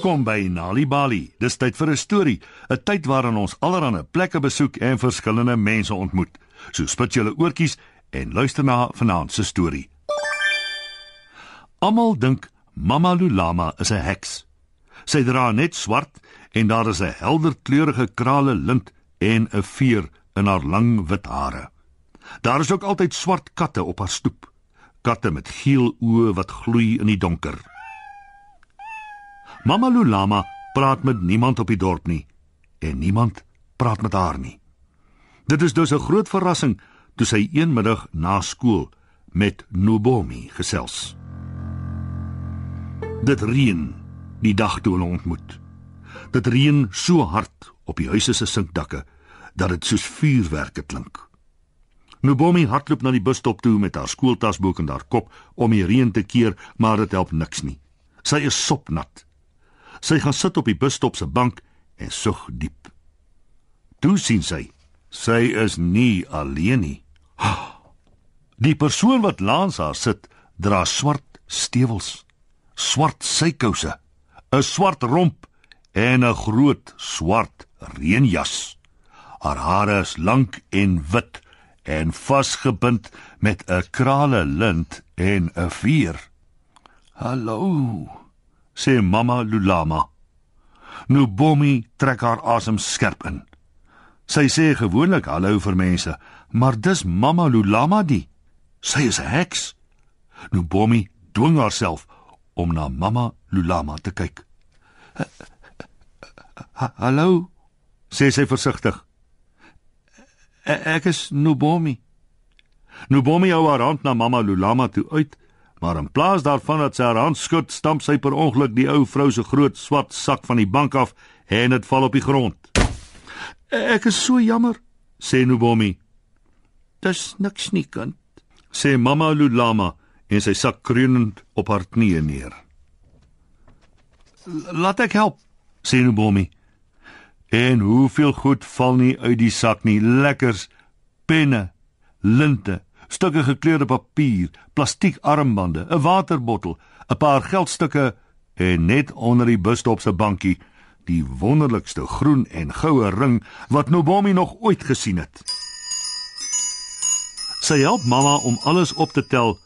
Welkom by Nali Bali. Dis tyd vir 'n storie, 'n tyd waarin ons allerlei plekke besoek en verskillende mense ontmoet. So spit julle oortjies en luister na vanaand se storie. Almal dink Mama Lulama is 'n heks. Sy dra net swart en daar is 'n helder kleurige krale lint en 'n veer in haar lang wit hare. Daar is ook altyd swart katte op haar stoep. Katte met geel oë wat gloei in die donker. Mama Lulama praat met niemand op die dorp nie en niemand praat met haar nie. Dit is dus 'n groot verrassing toe sy een middag na skool met Nubomi gesels. Dit reën die dag toe hulle ontmoet. Dit reën so hard op die huise se sinkdakke dat dit soos vuurwerke klink. Nubomi hardloop na die busstop toe met haar skooltasboek in haar kop om die reën te keer, maar dit help niks nie. Sy is sopnat. Sy gaan sit op die busstop se bank en sug diep. Toe sien sy, sy is nie alleen nie. Die persoon wat langs haar sit, dra swart stewels, swart sykouse, 'n swart romp en 'n groot swart reënjas. Haar hare is lank en wit en vasgebind met 'n krale lint en 'n veer. "Hallo," sê mamma Lulama. Nou Bomi trek haar asem skerp in. Sy sê gewoonlik hallo vir mense, maar dis mamma Lulama die. Sy is 'n heks. Nou Bomi dwing haarself om na mamma Lulama te kyk. "Hallo," sê sy versigtig. E-, "Ek is Nubomi." Nubomi hou haar hand na mamma Lulama toe uit Maar in plaas daarvan dat sy haar hand skud, stamp sy per ongeluk die ou vrou se groot swart sak van die bank af en dit val op die grond. Ek is so jammer, sê Nubomi. Dis niks nie kind, sê mamma Lulama en sy sak kreunend op haar knieë neer. Laat ek help, sê Nubomi. En hoeveel goed val nie uit die sak nie, lekkers penne, linte stukke gekleurde papier, plastiek armbande, 'n waterbottel, 'n paar geldstukke en net onder die busstop se bankie die wonderlikste groen en goue ring wat Nobomi nog ooit gesien het. Sy help mamma om alles op te tel,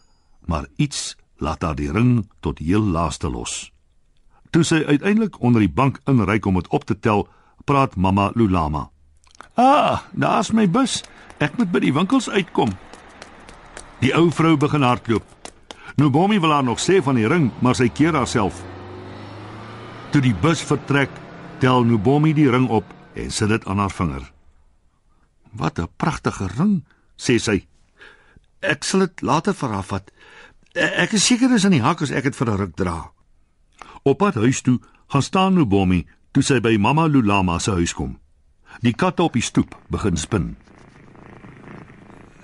maar iets laat haar die ring tot heel laaste los. Toe sy uiteindelik onder die bank inryk om dit op te tel, praat mamma Lulama. "Ah, daar's my bus. Ek moet by die winkels uitkom." Die ou vrou begin hardloop. Bommie wil haar nog sê van die ring, maar sy keer haarself. Toe die bus vertrek, tel Bommie die ring op en sit dit aan haar vinger. "Wat 'n pragtige ring," sê sy. "Ek sal dit later vir haar vat. Ek is seker dis in die hak as ek dit vir 'n ruk dra." Op pad huis toe, gaan staan Bommie toe sy by Mamma Lulama se huis kom. Die katte op die stoep begin spin.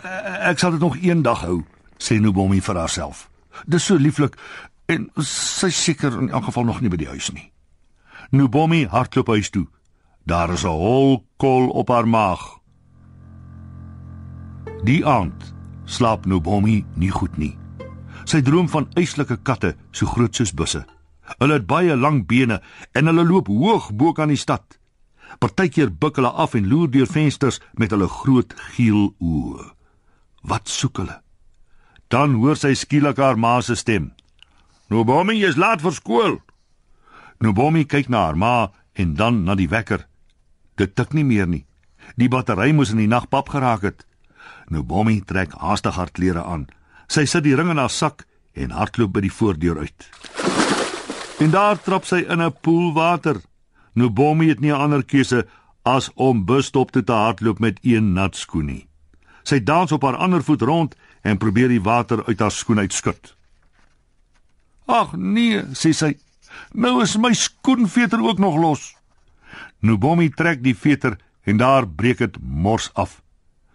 Ek sal dit nog eendag hou, sê Nubomi vir haarself. Dis so lieflik en sy seker in elk geval nog nie by die huis nie. Nubomi hardloop huis toe. Daar is 'n hol kol op haar maag. Die aand slaap Nubomi nie goed nie. Sy droom van eislike katte so groot soos busse. Hulle het baie lang bene en hulle loop hoog bo kan die stad. Partykeer buig hulle af en loer deur vensters met hulle groot geel oë. Wat soek hulle? Dan hoor sy skielik haar ma se stem. Nobomi is laat vir skool. Nobomi kyk na haar ma en dan na die wekker. Dit tik nie meer nie. Die battery moes in die nag pap geraak het. Nobomi trek haastig haar klere aan. Sy sit die ring in haar sak en hardloop by die voordeur uit. En daar trap sy in 'n poel water. Nobomi het nie 'n ander keuse as om busstop toe te hardloop met een nat skoen nie. Sy dans op haar ander voet rond en probeer die water uit haar skoen uitskud. "Ag nee," sê sy. "Nou is my skoenveter ook nog los." Nubomi trek die veter en daar breek dit mors af.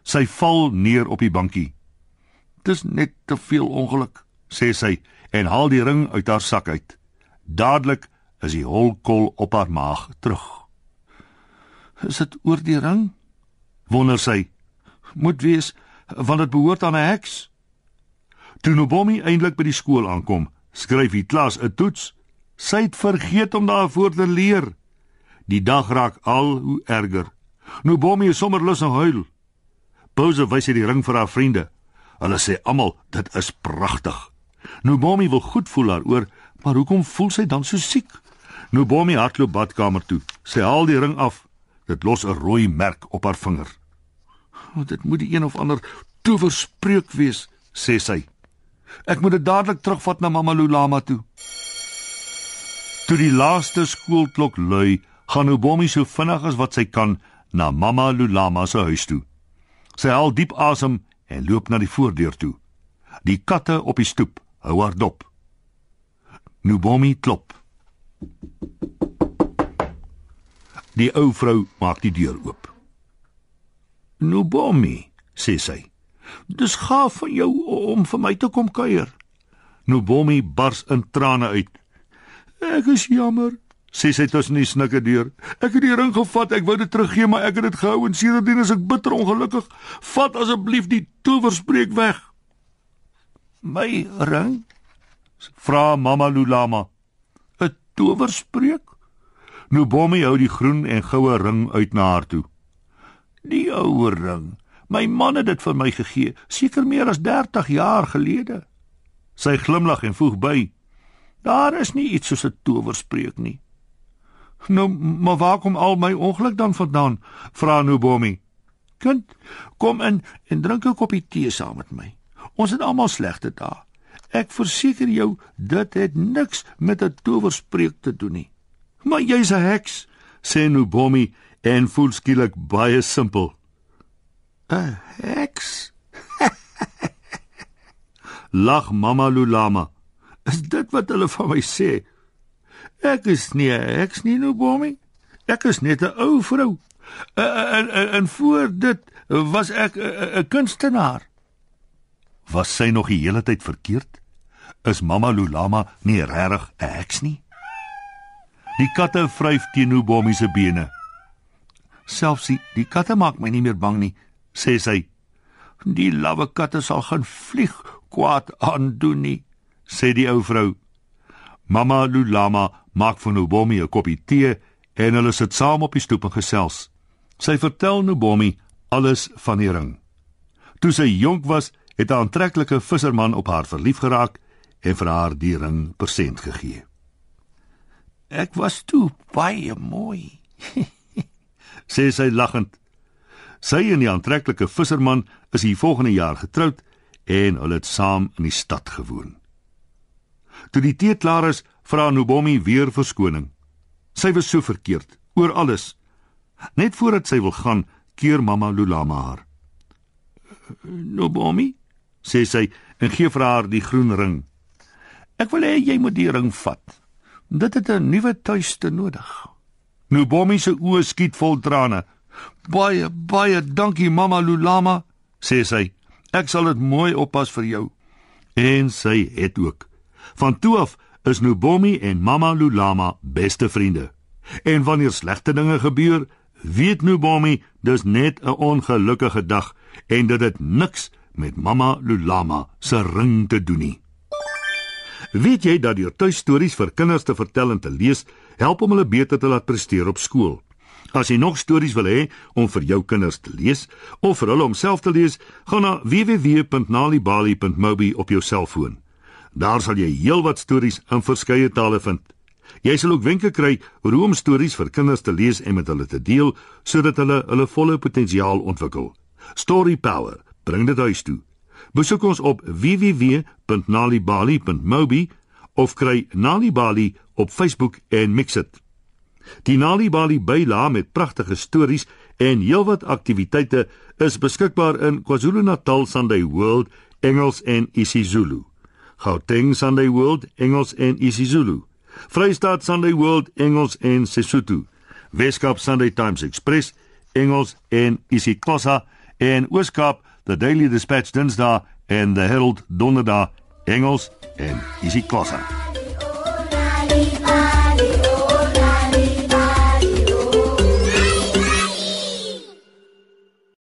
Sy val neer op die bankie. "Dis net te veel ongeluk," sê sy en haal die ring uit haar sak uit. Dadelik is die holkol op haar maag terug. "Is dit oor die ring?" wonder sy moet wees want dit behoort aan 'n heks. Toe Nobomi eintlik by die skool aankom, skryf die klas 'n toets Sy het vergeet om daarvoor te leer. Die dag raak al hoe erger. Bommie is sommer lus om huil. Pose wys hy die ring vir haar vriende. Hulle sê almal dit is pragtig. Bommie wil goed voel daaroor, maar hoekom voel sy dan so siek? Bommie hardloop badkamer toe. Sy haal die ring af. Dit los 'n rooi merk op haar vinger. Oh, dit moet die een of ander towerspreuk wees, sê sy. Ek moet dit dadelik terugvat na Mamma Lulama toe. Toe die laaste skoolklok lui, gaan Obomi so vinnig as wat sy kan na Mamma Lulama se huis toe. Sy haal diep asem en loop na die voordeur toe. Die katte op die stoep hou haar dop. Nubomi klop. Die ou vrou maak die deur oop. Nubomi, sê sy. Dis gaaf van jou om vir my te kom kuier. Nubomi bars in trane uit. Ek is jammer, sê sy tussen die snikke deur. Ek het die ring gevat, ek wou dit teruggee, maar ek het dit gehou en sedertdien is ek bitter ongelukkig. Vat asseblief die towerspreek weg. My ring? Vra mamma Lulama. 'n Towerspreek? Nubomi hou die groen en goue ring uit na haar toe. Die ou ring. My man het dit vir my gegee, seker meer as 30 jaar gelede. Sy glimlag en voeg by: Daar is nie iets soos 'n towerspreek nie. Nou, maar waar kom al my ongeluk dan vandaan? Vra Nubomi. Kind, kom in en drink 'n koppie tee saam met my. Ons het almal slegte dae. Ek verseker jou, dit het niks met 'n towerspreek te doen nie. Maar jy's 'n heks, sê Nubomi en voel skielik baie simpel. 'n Heks? Lag Mama Lulama. Is dit wat hulle van my sê? Ek is nie 'n heks nie, Nubomi. Ek is net 'n ou vrou. En en voor dit was ek 'n kunstenaar. Was sy nog die hele tyd verkeerd? Is Mama Lulama nie regtig 'n heks nie? Die katte vryf teen Nubomi se bene. Selfs die, die katte maak my nie meer bang nie, sê sy. Die lawwe katte sal gaan vlieg kwaad aandoen nie, sê die ou vrou. Mama Lulama maak vir Nubomi 'n koppie tee en hulle sit saam op die stoep en gesels. Sy vertel Nubomi alles van die ring. Toe sy jonk was, het 'n aantreklike visserman op haar verlief geraak en vir haar die ring persent gegee. Ek was toe baie mooi, sê sy lagend. Sy en die aantreklike visserman is hier volgende jaar getroud en hulle het saam in die stad gewoon. Toe die tee klaar is, vra Nubomi weer verskoning. Sy was so verkeerd oor alles. Net voordat sy wil gaan, keer mamma Lulama haar. Nubomi, sê sy en gee vir haar die groen ring. Ek wil hê jy moet die ring vat. Dit het 'n nuwe tuiste nodig. Nubomi se oë skiet vol trane. Baie, baie dankie mamma Lulama, sê sy. Ek sal dit mooi oppas vir jou. En sy het ook. Van toe af is Nubomi en Mama Lulama beste vriende. En wanneer slegte dinge gebeur, weet Nubomi dis net 'n ongelukkige dag en dit het niks met Mama Lulama se ring te doen nie. Weet jy dat deur tuistories vir kinders te vertel en te lees, help om hulle beter te laat presteer op skool? As jy nog stories wil hê om vir jou kinders te lees of vir hulle om self te lees, gaan na www.nalibali.mobi op jou selfoon. Daar sal jy heelwat stories in verskeie tale vind. Jy sal ook wenke kry hoe om stories vir kinders te lees en met hulle te deel sodat hulle hulle volle potensiaal ontwikkel. Story Power, bring dit huis toe. Besoek ons op www.nalibali.mobi of kry Nalibali op Facebook en Mixit. Die Nalibali byla met pragtige stories en heelwat aktiwiteite is beskikbaar in KwaZulu-Natal Sunday World Engels en isiZulu. Gauteng Sunday World Engels en isiZulu. Vrystaat Sunday World Engels en Sesotho. Weskaap Sunday Times Express Engels en isiXhosa en Ooskaap The Daily Dispatch Dinsdae en The Herald Donderdag Engels en isiXhosa.